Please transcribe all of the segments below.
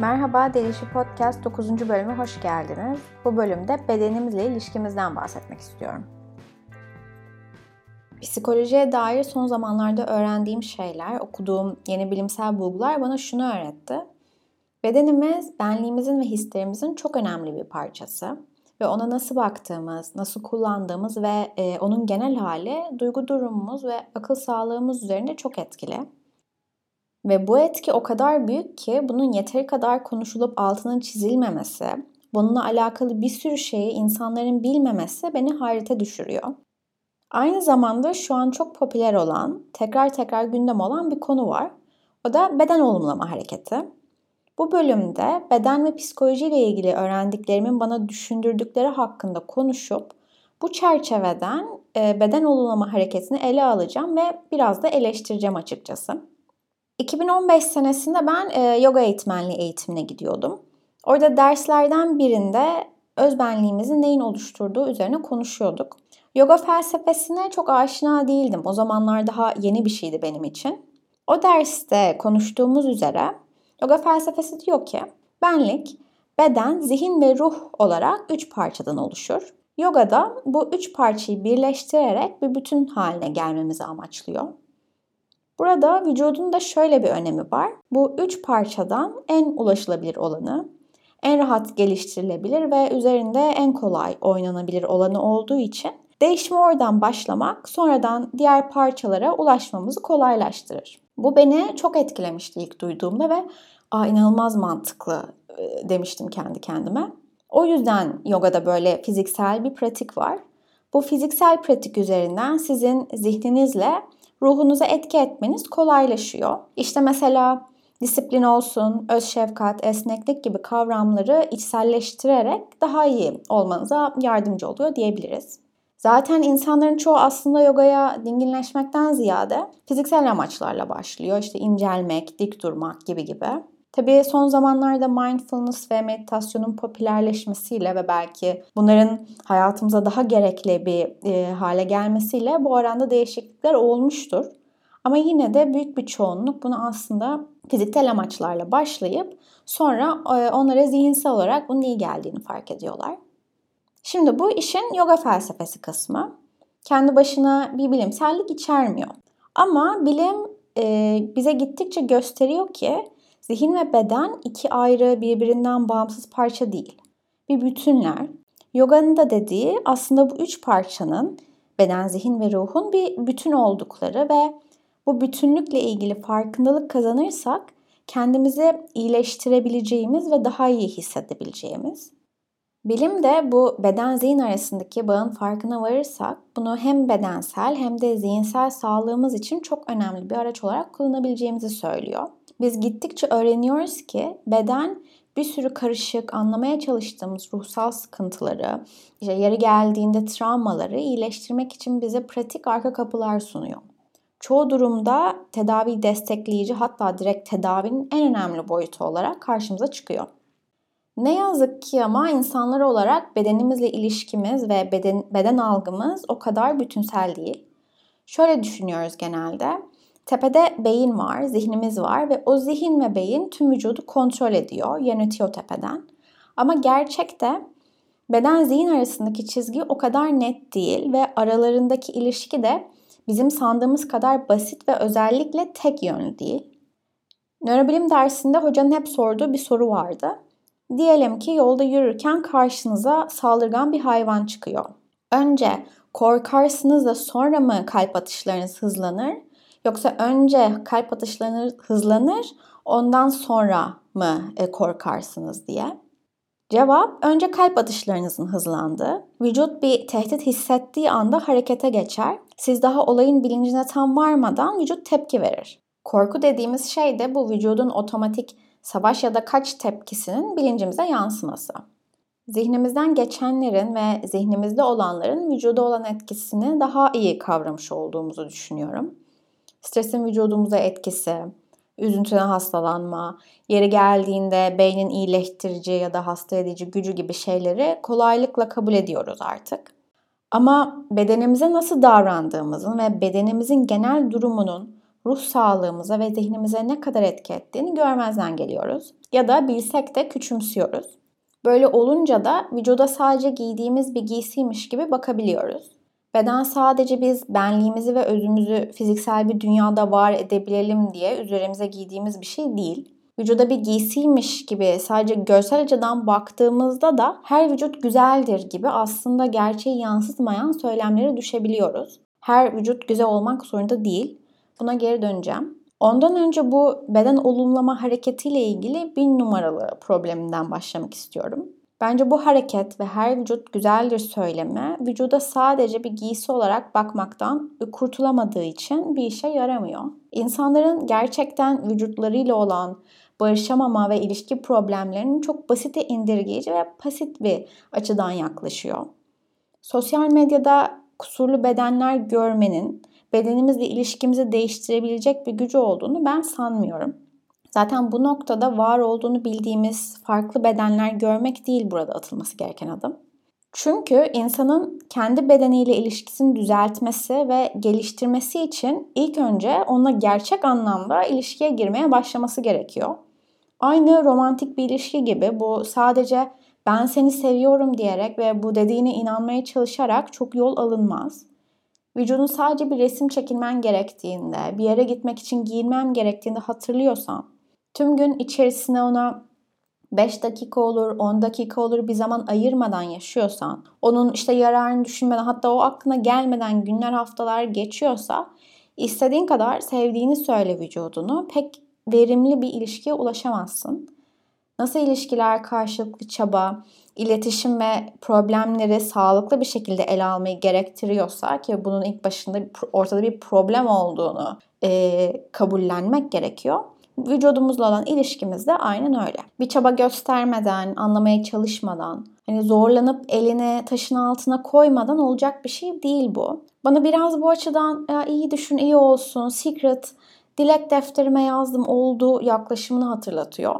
Merhaba Delişi Podcast 9. bölüme hoş geldiniz. Bu bölümde bedenimizle ilişkimizden bahsetmek istiyorum. Psikolojiye dair son zamanlarda öğrendiğim şeyler, okuduğum yeni bilimsel bulgular bana şunu öğretti. Bedenimiz, benliğimizin ve hislerimizin çok önemli bir parçası ve ona nasıl baktığımız, nasıl kullandığımız ve e, onun genel hali duygu durumumuz ve akıl sağlığımız üzerinde çok etkili. Ve bu etki o kadar büyük ki bunun yeteri kadar konuşulup altının çizilmemesi, bununla alakalı bir sürü şeyi insanların bilmemesi beni hayrete düşürüyor. Aynı zamanda şu an çok popüler olan, tekrar tekrar gündem olan bir konu var. O da beden olumlama hareketi. Bu bölümde beden ve psikoloji ile ilgili öğrendiklerimin bana düşündürdükleri hakkında konuşup bu çerçeveden e, beden olumlama hareketini ele alacağım ve biraz da eleştireceğim açıkçası. 2015 senesinde ben e, yoga eğitmenliği eğitimine gidiyordum. Orada derslerden birinde özbenliğimizin neyin oluşturduğu üzerine konuşuyorduk. Yoga felsefesine çok aşina değildim. O zamanlar daha yeni bir şeydi benim için. O derste konuştuğumuz üzere yoga felsefesi diyor ki benlik, beden, zihin ve ruh olarak üç parçadan oluşur. Yogada bu üç parçayı birleştirerek bir bütün haline gelmemizi amaçlıyor. Burada vücudun da şöyle bir önemi var. Bu üç parçadan en ulaşılabilir olanı, en rahat geliştirilebilir ve üzerinde en kolay oynanabilir olanı olduğu için değişimi oradan başlamak sonradan diğer parçalara ulaşmamızı kolaylaştırır. Bu beni çok etkilemişti ilk duyduğumda ve Aa, inanılmaz mantıklı e, demiştim kendi kendime. O yüzden yogada böyle fiziksel bir pratik var. Bu fiziksel pratik üzerinden sizin zihninizle ruhunuza etki etmeniz kolaylaşıyor. İşte mesela disiplin olsun, öz şefkat, esneklik gibi kavramları içselleştirerek daha iyi olmanıza yardımcı oluyor diyebiliriz. Zaten insanların çoğu aslında yogaya dinginleşmekten ziyade fiziksel amaçlarla başlıyor. İşte incelmek, dik durmak gibi gibi. Tabii son zamanlarda mindfulness ve meditasyonun popülerleşmesiyle ve belki bunların hayatımıza daha gerekli bir e, hale gelmesiyle bu oranda değişiklikler olmuştur. Ama yine de büyük bir çoğunluk bunu aslında fiziksel amaçlarla başlayıp sonra e, onlara zihinsel olarak bunun iyi geldiğini fark ediyorlar. Şimdi bu işin yoga felsefesi kısmı. Kendi başına bir bilimsellik içermiyor. Ama bilim e, bize gittikçe gösteriyor ki Zihin ve beden iki ayrı birbirinden bağımsız parça değil. Bir bütünler. Yoga'nın da dediği aslında bu üç parçanın beden, zihin ve ruhun bir bütün oldukları ve bu bütünlükle ilgili farkındalık kazanırsak kendimizi iyileştirebileceğimiz ve daha iyi hissedebileceğimiz. Bilim de bu beden zihin arasındaki bağın farkına varırsak bunu hem bedensel hem de zihinsel sağlığımız için çok önemli bir araç olarak kullanabileceğimizi söylüyor. Biz gittikçe öğreniyoruz ki beden bir sürü karışık, anlamaya çalıştığımız ruhsal sıkıntıları, işte yeri geldiğinde travmaları iyileştirmek için bize pratik arka kapılar sunuyor. Çoğu durumda tedavi destekleyici hatta direkt tedavinin en önemli boyutu olarak karşımıza çıkıyor. Ne yazık ki ama insanlar olarak bedenimizle ilişkimiz ve beden, beden algımız o kadar bütünsel değil. Şöyle düşünüyoruz genelde. Tepede beyin var, zihnimiz var ve o zihin ve beyin tüm vücudu kontrol ediyor, yönetiyor tepeden. Ama gerçekte beden zihin arasındaki çizgi o kadar net değil ve aralarındaki ilişki de bizim sandığımız kadar basit ve özellikle tek yönlü değil. Nörobilim dersinde hocanın hep sorduğu bir soru vardı. Diyelim ki yolda yürürken karşınıza saldırgan bir hayvan çıkıyor. Önce korkarsınız da sonra mı kalp atışlarınız hızlanır Yoksa önce kalp atışlarınız hızlanır, ondan sonra mı e, korkarsınız diye. Cevap önce kalp atışlarınızın hızlandığı, vücut bir tehdit hissettiği anda harekete geçer. Siz daha olayın bilincine tam varmadan vücut tepki verir. Korku dediğimiz şey de bu vücudun otomatik savaş ya da kaç tepkisinin bilincimize yansıması. Zihnimizden geçenlerin ve zihnimizde olanların vücuda olan etkisini daha iyi kavramış olduğumuzu düşünüyorum stresin vücudumuza etkisi, üzüntüden hastalanma, yeri geldiğinde beynin iyileştirici ya da hasta edici gücü gibi şeyleri kolaylıkla kabul ediyoruz artık. Ama bedenimize nasıl davrandığımızın ve bedenimizin genel durumunun ruh sağlığımıza ve zihnimize ne kadar etki ettiğini görmezden geliyoruz. Ya da bilsek de küçümsüyoruz. Böyle olunca da vücuda sadece giydiğimiz bir giysiymiş gibi bakabiliyoruz. Beden sadece biz benliğimizi ve özümüzü fiziksel bir dünyada var edebilelim diye üzerimize giydiğimiz bir şey değil. Vücuda bir giysiymiş gibi sadece görsel açıdan baktığımızda da her vücut güzeldir gibi aslında gerçeği yansıtmayan söylemlere düşebiliyoruz. Her vücut güzel olmak zorunda değil. Buna geri döneceğim. Ondan önce bu beden olumlama hareketiyle ilgili bir numaralı probleminden başlamak istiyorum. Bence bu hareket ve her vücut güzeldir söylemi vücuda sadece bir giysi olarak bakmaktan kurtulamadığı için bir işe yaramıyor. İnsanların gerçekten vücutlarıyla olan barışamama ve ilişki problemlerinin çok basite indirgeyici ve basit bir açıdan yaklaşıyor. Sosyal medyada kusurlu bedenler görmenin bedenimizle ilişkimizi değiştirebilecek bir gücü olduğunu ben sanmıyorum. Zaten bu noktada var olduğunu bildiğimiz farklı bedenler görmek değil burada atılması gereken adım. Çünkü insanın kendi bedeniyle ilişkisini düzeltmesi ve geliştirmesi için ilk önce onunla gerçek anlamda ilişkiye girmeye başlaması gerekiyor. Aynı romantik bir ilişki gibi bu sadece ben seni seviyorum diyerek ve bu dediğine inanmaya çalışarak çok yol alınmaz. Vücudun sadece bir resim çekilmen gerektiğinde, bir yere gitmek için giyinmem gerektiğinde hatırlıyorsan, tüm gün içerisine ona 5 dakika olur, 10 dakika olur bir zaman ayırmadan yaşıyorsan, onun işte yararını düşünmeden hatta o aklına gelmeden günler haftalar geçiyorsa istediğin kadar sevdiğini söyle vücudunu pek verimli bir ilişkiye ulaşamazsın. Nasıl ilişkiler karşılıklı çaba, iletişim ve problemleri sağlıklı bir şekilde ele almayı gerektiriyorsa ki bunun ilk başında ortada bir problem olduğunu e, kabullenmek gerekiyor. Vücudumuzla olan ilişkimiz de aynen öyle. Bir çaba göstermeden, anlamaya çalışmadan, hani zorlanıp elini taşın altına koymadan olacak bir şey değil bu. Bana biraz bu açıdan ya iyi düşün, iyi olsun, secret dilek defterime yazdım oldu yaklaşımını hatırlatıyor.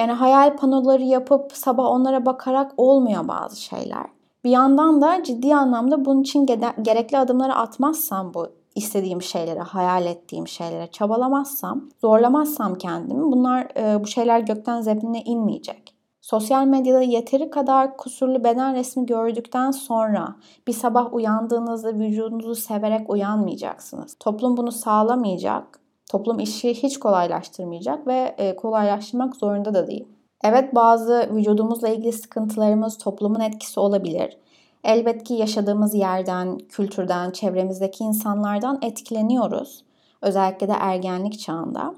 Yani hayal panoları yapıp sabah onlara bakarak olmuyor bazı şeyler. Bir yandan da ciddi anlamda bunun için gerekli adımları atmazsam bu istediğim şeylere, hayal ettiğim şeylere çabalamazsam, zorlamazsam kendimi bunlar bu şeyler gökten zebine inmeyecek. Sosyal medyada yeteri kadar kusurlu beden resmi gördükten sonra bir sabah uyandığınızda vücudunuzu severek uyanmayacaksınız. Toplum bunu sağlamayacak. Toplum işi hiç kolaylaştırmayacak ve e, kolaylaştırmak zorunda da değil. Evet bazı vücudumuzla ilgili sıkıntılarımız toplumun etkisi olabilir. Elbet ki yaşadığımız yerden, kültürden, çevremizdeki insanlardan etkileniyoruz. Özellikle de ergenlik çağında.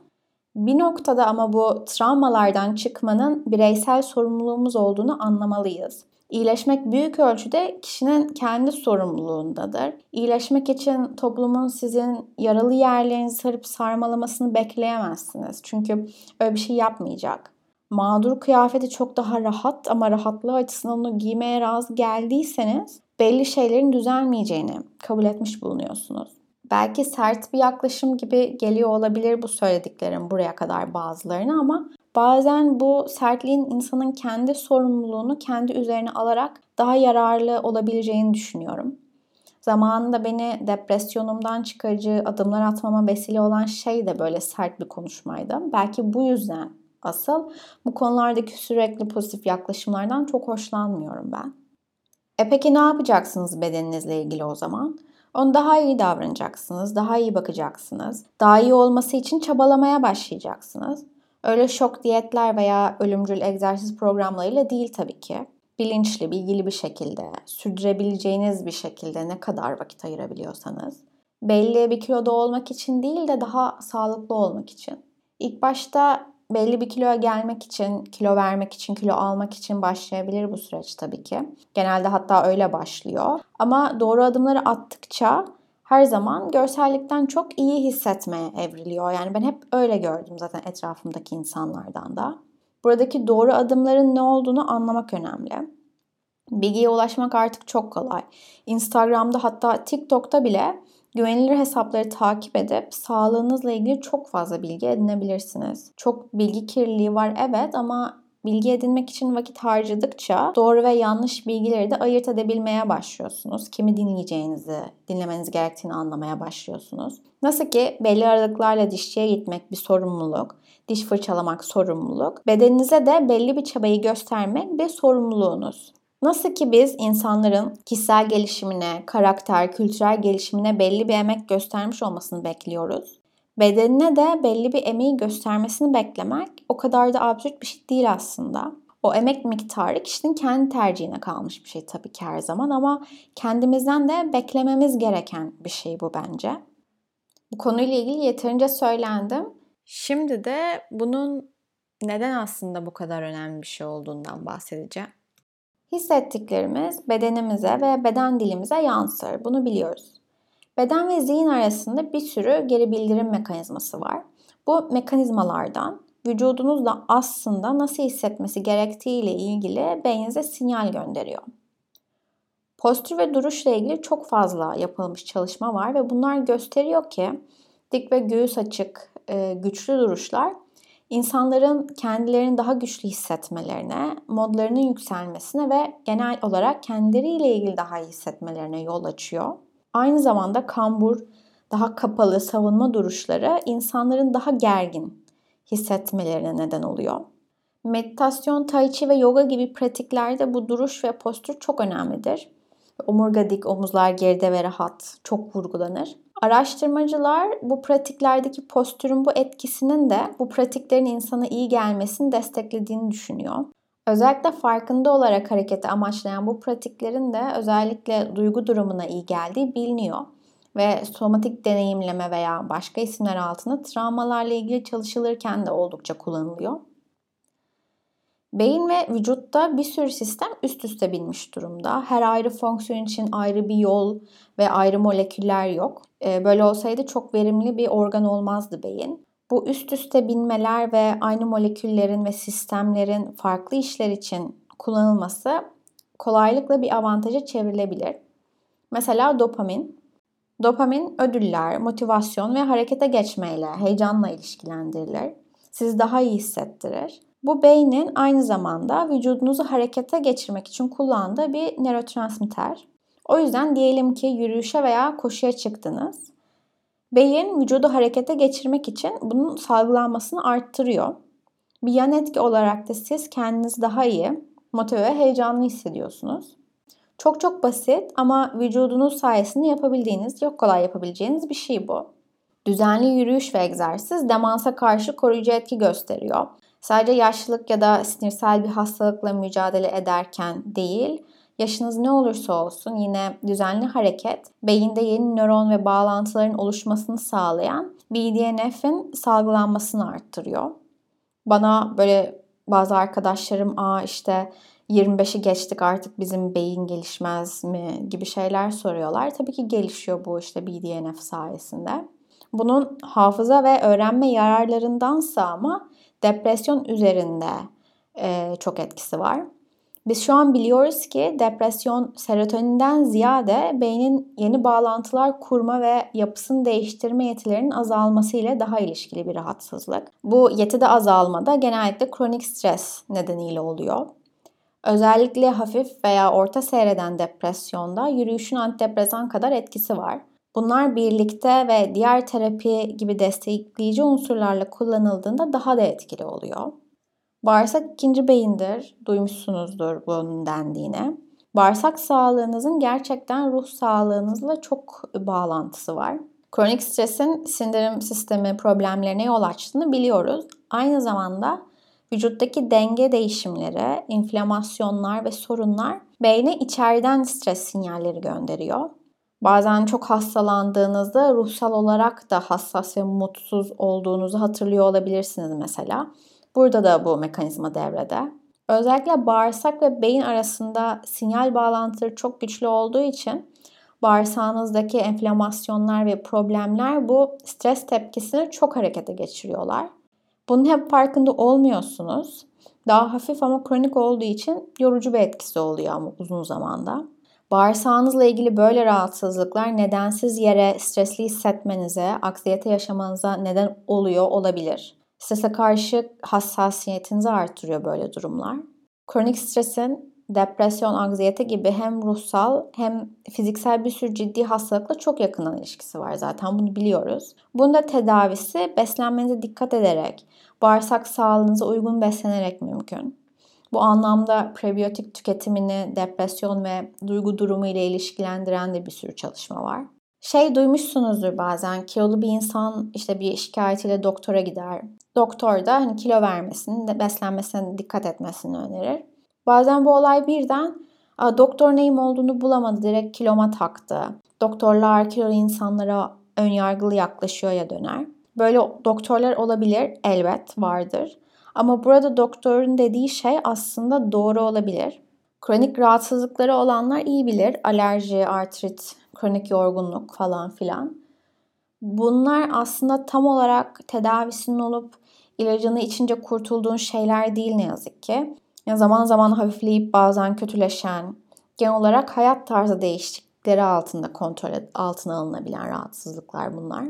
Bir noktada ama bu travmalardan çıkmanın bireysel sorumluluğumuz olduğunu anlamalıyız. İyileşmek büyük ölçüde kişinin kendi sorumluluğundadır. İyileşmek için toplumun sizin yaralı yerlerinizi sarıp sarmalamasını bekleyemezsiniz. Çünkü öyle bir şey yapmayacak. Mağdur kıyafeti çok daha rahat ama rahatlığı açısından onu giymeye razı geldiyseniz belli şeylerin düzelmeyeceğini kabul etmiş bulunuyorsunuz. Belki sert bir yaklaşım gibi geliyor olabilir bu söylediklerim buraya kadar bazılarına ama bazen bu sertliğin insanın kendi sorumluluğunu kendi üzerine alarak daha yararlı olabileceğini düşünüyorum. Zamanında beni depresyonumdan çıkarıcı adımlar atmama vesile olan şey de böyle sert bir konuşmaydı. Belki bu yüzden asıl bu konulardaki sürekli pozitif yaklaşımlardan çok hoşlanmıyorum ben. E peki ne yapacaksınız bedeninizle ilgili o zaman? Onu daha iyi davranacaksınız, daha iyi bakacaksınız. Daha iyi olması için çabalamaya başlayacaksınız. Öyle şok diyetler veya ölümcül egzersiz programlarıyla değil tabii ki. Bilinçli, bilgili bir şekilde, sürdürebileceğiniz bir şekilde ne kadar vakit ayırabiliyorsanız. Belli bir kiloda olmak için değil de daha sağlıklı olmak için. İlk başta belli bir kiloya gelmek için, kilo vermek için, kilo almak için başlayabilir bu süreç tabii ki. Genelde hatta öyle başlıyor. Ama doğru adımları attıkça her zaman görsellikten çok iyi hissetmeye evriliyor. Yani ben hep öyle gördüm zaten etrafımdaki insanlardan da. Buradaki doğru adımların ne olduğunu anlamak önemli. Bilgiye ulaşmak artık çok kolay. Instagram'da hatta TikTok'ta bile Güvenilir hesapları takip edip sağlığınızla ilgili çok fazla bilgi edinebilirsiniz. Çok bilgi kirliliği var evet ama bilgi edinmek için vakit harcadıkça doğru ve yanlış bilgileri de ayırt edebilmeye başlıyorsunuz. Kimi dinleyeceğinizi, dinlemeniz gerektiğini anlamaya başlıyorsunuz. Nasıl ki belli aralıklarla dişçiye gitmek bir sorumluluk, diş fırçalamak sorumluluk, bedeninize de belli bir çabayı göstermek bir sorumluluğunuz. Nasıl ki biz insanların kişisel gelişimine, karakter, kültürel gelişimine belli bir emek göstermiş olmasını bekliyoruz. Bedenine de belli bir emeği göstermesini beklemek o kadar da absürt bir şey değil aslında. O emek miktarı kişinin kendi tercihine kalmış bir şey tabii ki her zaman ama kendimizden de beklememiz gereken bir şey bu bence. Bu konuyla ilgili yeterince söylendim. Şimdi de bunun neden aslında bu kadar önemli bir şey olduğundan bahsedeceğim. Hissettiklerimiz bedenimize ve beden dilimize yansır. Bunu biliyoruz. Beden ve zihin arasında bir sürü geri bildirim mekanizması var. Bu mekanizmalardan vücudunuzda aslında nasıl hissetmesi gerektiği ile ilgili beyninize sinyal gönderiyor. Postür ve duruşla ilgili çok fazla yapılmış çalışma var ve bunlar gösteriyor ki dik ve göğüs açık, e, güçlü duruşlar insanların kendilerini daha güçlü hissetmelerine, modlarının yükselmesine ve genel olarak kendileriyle ilgili daha iyi hissetmelerine yol açıyor. Aynı zamanda kambur, daha kapalı savunma duruşları insanların daha gergin hissetmelerine neden oluyor. Meditasyon, tai chi ve yoga gibi pratiklerde bu duruş ve postür çok önemlidir. Omurga dik, omuzlar geride ve rahat çok vurgulanır. Araştırmacılar bu pratiklerdeki postürün bu etkisinin de bu pratiklerin insana iyi gelmesini desteklediğini düşünüyor. Özellikle farkında olarak hareketi amaçlayan bu pratiklerin de özellikle duygu durumuna iyi geldiği biliniyor ve somatik deneyimleme veya başka isimler altında travmalarla ilgili çalışılırken de oldukça kullanılıyor. Beyin ve vücutta bir sürü sistem üst üste binmiş durumda. Her ayrı fonksiyon için ayrı bir yol ve ayrı moleküller yok. Ee, böyle olsaydı çok verimli bir organ olmazdı beyin. Bu üst üste binmeler ve aynı moleküllerin ve sistemlerin farklı işler için kullanılması kolaylıkla bir avantaja çevrilebilir. Mesela dopamin. Dopamin ödüller, motivasyon ve harekete geçmeyle, heyecanla ilişkilendirilir. Sizi daha iyi hissettirir. Bu beynin aynı zamanda vücudunuzu harekete geçirmek için kullandığı bir nörotransmitter. O yüzden diyelim ki yürüyüşe veya koşuya çıktınız Beyin vücudu harekete geçirmek için bunun salgılanmasını arttırıyor. Bir yan etki olarak da siz kendinizi daha iyi, motive ve heyecanlı hissediyorsunuz. Çok çok basit ama vücudunuz sayesinde yapabildiğiniz, çok kolay yapabileceğiniz bir şey bu. Düzenli yürüyüş ve egzersiz demansa karşı koruyucu etki gösteriyor. Sadece yaşlılık ya da sinirsel bir hastalıkla mücadele ederken değil, Yaşınız ne olursa olsun yine düzenli hareket beyinde yeni nöron ve bağlantıların oluşmasını sağlayan BDNF'in salgılanmasını arttırıyor. Bana böyle bazı arkadaşlarım aa işte 25'i geçtik artık bizim beyin gelişmez mi gibi şeyler soruyorlar. Tabii ki gelişiyor bu işte BDNF sayesinde. Bunun hafıza ve öğrenme yararlarındansa ama depresyon üzerinde e, çok etkisi var. Biz şu an biliyoruz ki depresyon serotoninden ziyade beynin yeni bağlantılar kurma ve yapısını değiştirme yetilerinin azalması ile daha ilişkili bir rahatsızlık. Bu yetide azalma da genellikle kronik stres nedeniyle oluyor. Özellikle hafif veya orta seyreden depresyonda yürüyüşün antidepresan kadar etkisi var. Bunlar birlikte ve diğer terapi gibi destekleyici unsurlarla kullanıldığında daha da etkili oluyor. Bağırsak ikinci beyindir. Duymuşsunuzdur bunun dendiğine. Bağırsak sağlığınızın gerçekten ruh sağlığınızla çok bağlantısı var. Kronik stresin sindirim sistemi problemlerine yol açtığını biliyoruz. Aynı zamanda vücuttaki denge değişimleri, inflamasyonlar ve sorunlar beyne içeriden stres sinyalleri gönderiyor. Bazen çok hastalandığınızda ruhsal olarak da hassas ve mutsuz olduğunuzu hatırlıyor olabilirsiniz mesela. Burada da bu mekanizma devrede. Özellikle bağırsak ve beyin arasında sinyal bağlantıları çok güçlü olduğu için bağırsağınızdaki enflamasyonlar ve problemler bu stres tepkisini çok harekete geçiriyorlar. Bunun hep farkında olmuyorsunuz. Daha hafif ama kronik olduğu için yorucu bir etkisi oluyor ama uzun zamanda. Bağırsağınızla ilgili böyle rahatsızlıklar nedensiz yere stresli hissetmenize, aksiyete yaşamanıza neden oluyor olabilir. Strese karşı hassasiyetinizi artırıyor böyle durumlar. Kronik stresin depresyon, anksiyete gibi hem ruhsal hem fiziksel bir sürü ciddi hastalıkla çok yakından ilişkisi var zaten bunu biliyoruz. Bunda tedavisi beslenmenize dikkat ederek, bağırsak sağlığınıza uygun beslenerek mümkün. Bu anlamda prebiyotik tüketimini depresyon ve duygu durumu ile ilişkilendiren de bir sürü çalışma var. Şey duymuşsunuzdur bazen kilolu bir insan işte bir şikayetiyle doktora gider. Doktor da hani kilo vermesini, beslenmesine dikkat etmesini önerir. Bazen bu olay birden doktor neyim olduğunu bulamadı direkt kiloma taktı. Doktorlar kilolu insanlara ön yargılı yaklaşıyor ya döner. Böyle doktorlar olabilir elbet vardır. Ama burada doktorun dediği şey aslında doğru olabilir. Kronik rahatsızlıkları olanlar iyi bilir. Alerji, artrit, kronik yorgunluk falan filan. Bunlar aslında tam olarak tedavisinin olup ilacını içince kurtulduğun şeyler değil ne yazık ki. Yani zaman zaman hafifleyip bazen kötüleşen, genel olarak hayat tarzı değişiklikleri altında kontrol altına alınabilen rahatsızlıklar bunlar.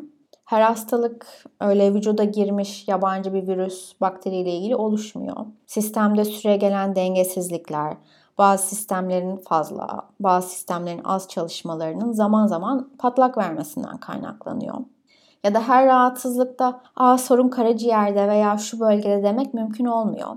Her hastalık öyle vücuda girmiş yabancı bir virüs, bakteriyle ilgili oluşmuyor. Sistemde süre gelen dengesizlikler, bazı sistemlerin fazla, bazı sistemlerin az çalışmalarının zaman zaman patlak vermesinden kaynaklanıyor. Ya da her rahatsızlıkta Aa, sorun karaciğerde veya şu bölgede demek mümkün olmuyor.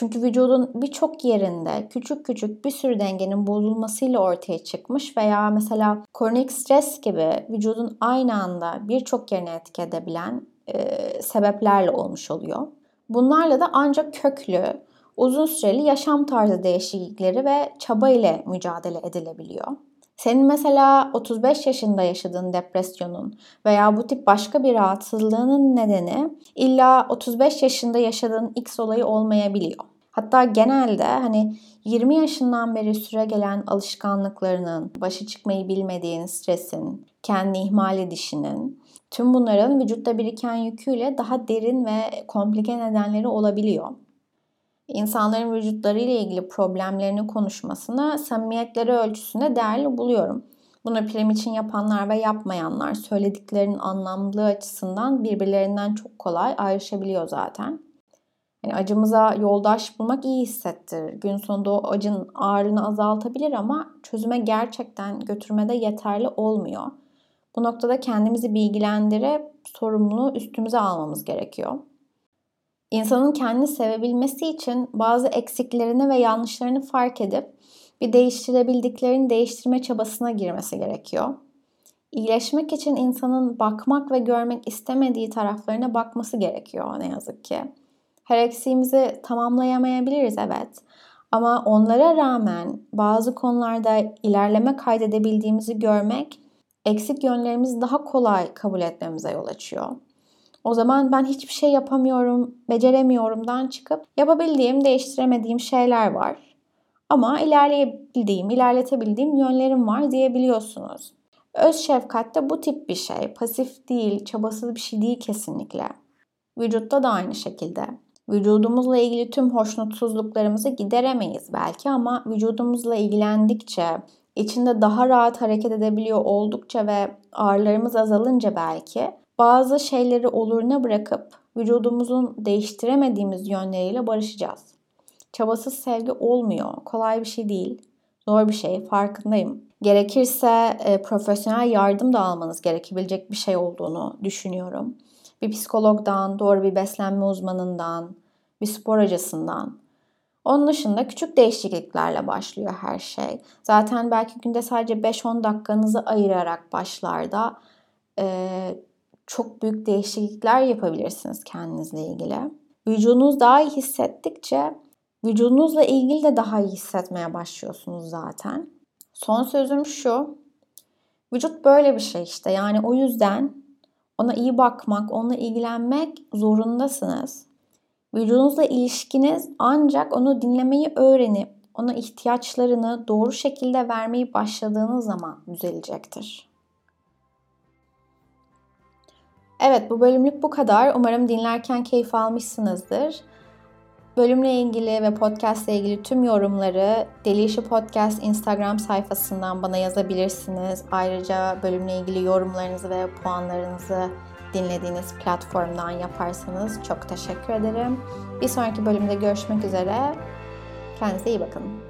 Çünkü vücudun birçok yerinde küçük küçük bir sürü dengenin bozulmasıyla ortaya çıkmış veya mesela kronik stres gibi vücudun aynı anda birçok yerine etki edebilen e, sebeplerle olmuş oluyor. Bunlarla da ancak köklü, uzun süreli yaşam tarzı değişiklikleri ve çaba ile mücadele edilebiliyor. Senin mesela 35 yaşında yaşadığın depresyonun veya bu tip başka bir rahatsızlığının nedeni illa 35 yaşında yaşadığın X olayı olmayabiliyor. Hatta genelde hani 20 yaşından beri süre gelen alışkanlıklarının, başı çıkmayı bilmediğin stresin, kendi ihmal edişinin, tüm bunların vücutta biriken yüküyle daha derin ve komplike nedenleri olabiliyor insanların vücutları ile ilgili problemlerini konuşmasını samimiyetleri ölçüsünde değerli buluyorum. Bunu prim için yapanlar ve yapmayanlar söylediklerinin anlamlı açısından birbirlerinden çok kolay ayrışabiliyor zaten. Yani acımıza yoldaş bulmak iyi hissettirir. Gün sonunda o acın ağırlığını azaltabilir ama çözüme gerçekten götürmede yeterli olmuyor. Bu noktada kendimizi bilgilendirip sorumluluğu üstümüze almamız gerekiyor. İnsanın kendini sevebilmesi için bazı eksiklerini ve yanlışlarını fark edip bir değiştirebildiklerini değiştirme çabasına girmesi gerekiyor. İyileşmek için insanın bakmak ve görmek istemediği taraflarına bakması gerekiyor ne yazık ki. Her eksiğimizi tamamlayamayabiliriz evet. Ama onlara rağmen bazı konularda ilerleme kaydedebildiğimizi görmek eksik yönlerimizi daha kolay kabul etmemize yol açıyor. O zaman ben hiçbir şey yapamıyorum, beceremiyorumdan çıkıp yapabildiğim, değiştiremediğim şeyler var. Ama ilerleyebildiğim, ilerletebildiğim yönlerim var diyebiliyorsunuz. Öz şefkat de bu tip bir şey. Pasif değil, çabasız bir şey değil kesinlikle. Vücutta da aynı şekilde. Vücudumuzla ilgili tüm hoşnutsuzluklarımızı gideremeyiz belki ama vücudumuzla ilgilendikçe, içinde daha rahat hareket edebiliyor oldukça ve ağrılarımız azalınca belki bazı şeyleri oluruna bırakıp vücudumuzun değiştiremediğimiz yönleriyle barışacağız. Çabasız sevgi olmuyor. Kolay bir şey değil. Zor bir şey. Farkındayım. Gerekirse e, profesyonel yardım da almanız gerekebilecek bir şey olduğunu düşünüyorum. Bir psikologdan, doğru bir beslenme uzmanından, bir spor hocasından. Onun dışında küçük değişikliklerle başlıyor her şey. Zaten belki günde sadece 5-10 dakikanızı ayırarak başlarda e, çok büyük değişiklikler yapabilirsiniz kendinizle ilgili. Vücudunuz daha iyi hissettikçe vücudunuzla ilgili de daha iyi hissetmeye başlıyorsunuz zaten. Son sözüm şu. Vücut böyle bir şey işte. Yani o yüzden ona iyi bakmak, onunla ilgilenmek zorundasınız. Vücudunuzla ilişkiniz ancak onu dinlemeyi öğrenip ona ihtiyaçlarını doğru şekilde vermeyi başladığınız zaman düzelecektir. Evet bu bölümlük bu kadar. Umarım dinlerken keyif almışsınızdır. Bölümle ilgili ve podcast ile ilgili tüm yorumları Delişi Podcast Instagram sayfasından bana yazabilirsiniz. Ayrıca bölümle ilgili yorumlarınızı ve puanlarınızı dinlediğiniz platformdan yaparsanız çok teşekkür ederim. Bir sonraki bölümde görüşmek üzere. Kendinize iyi bakın.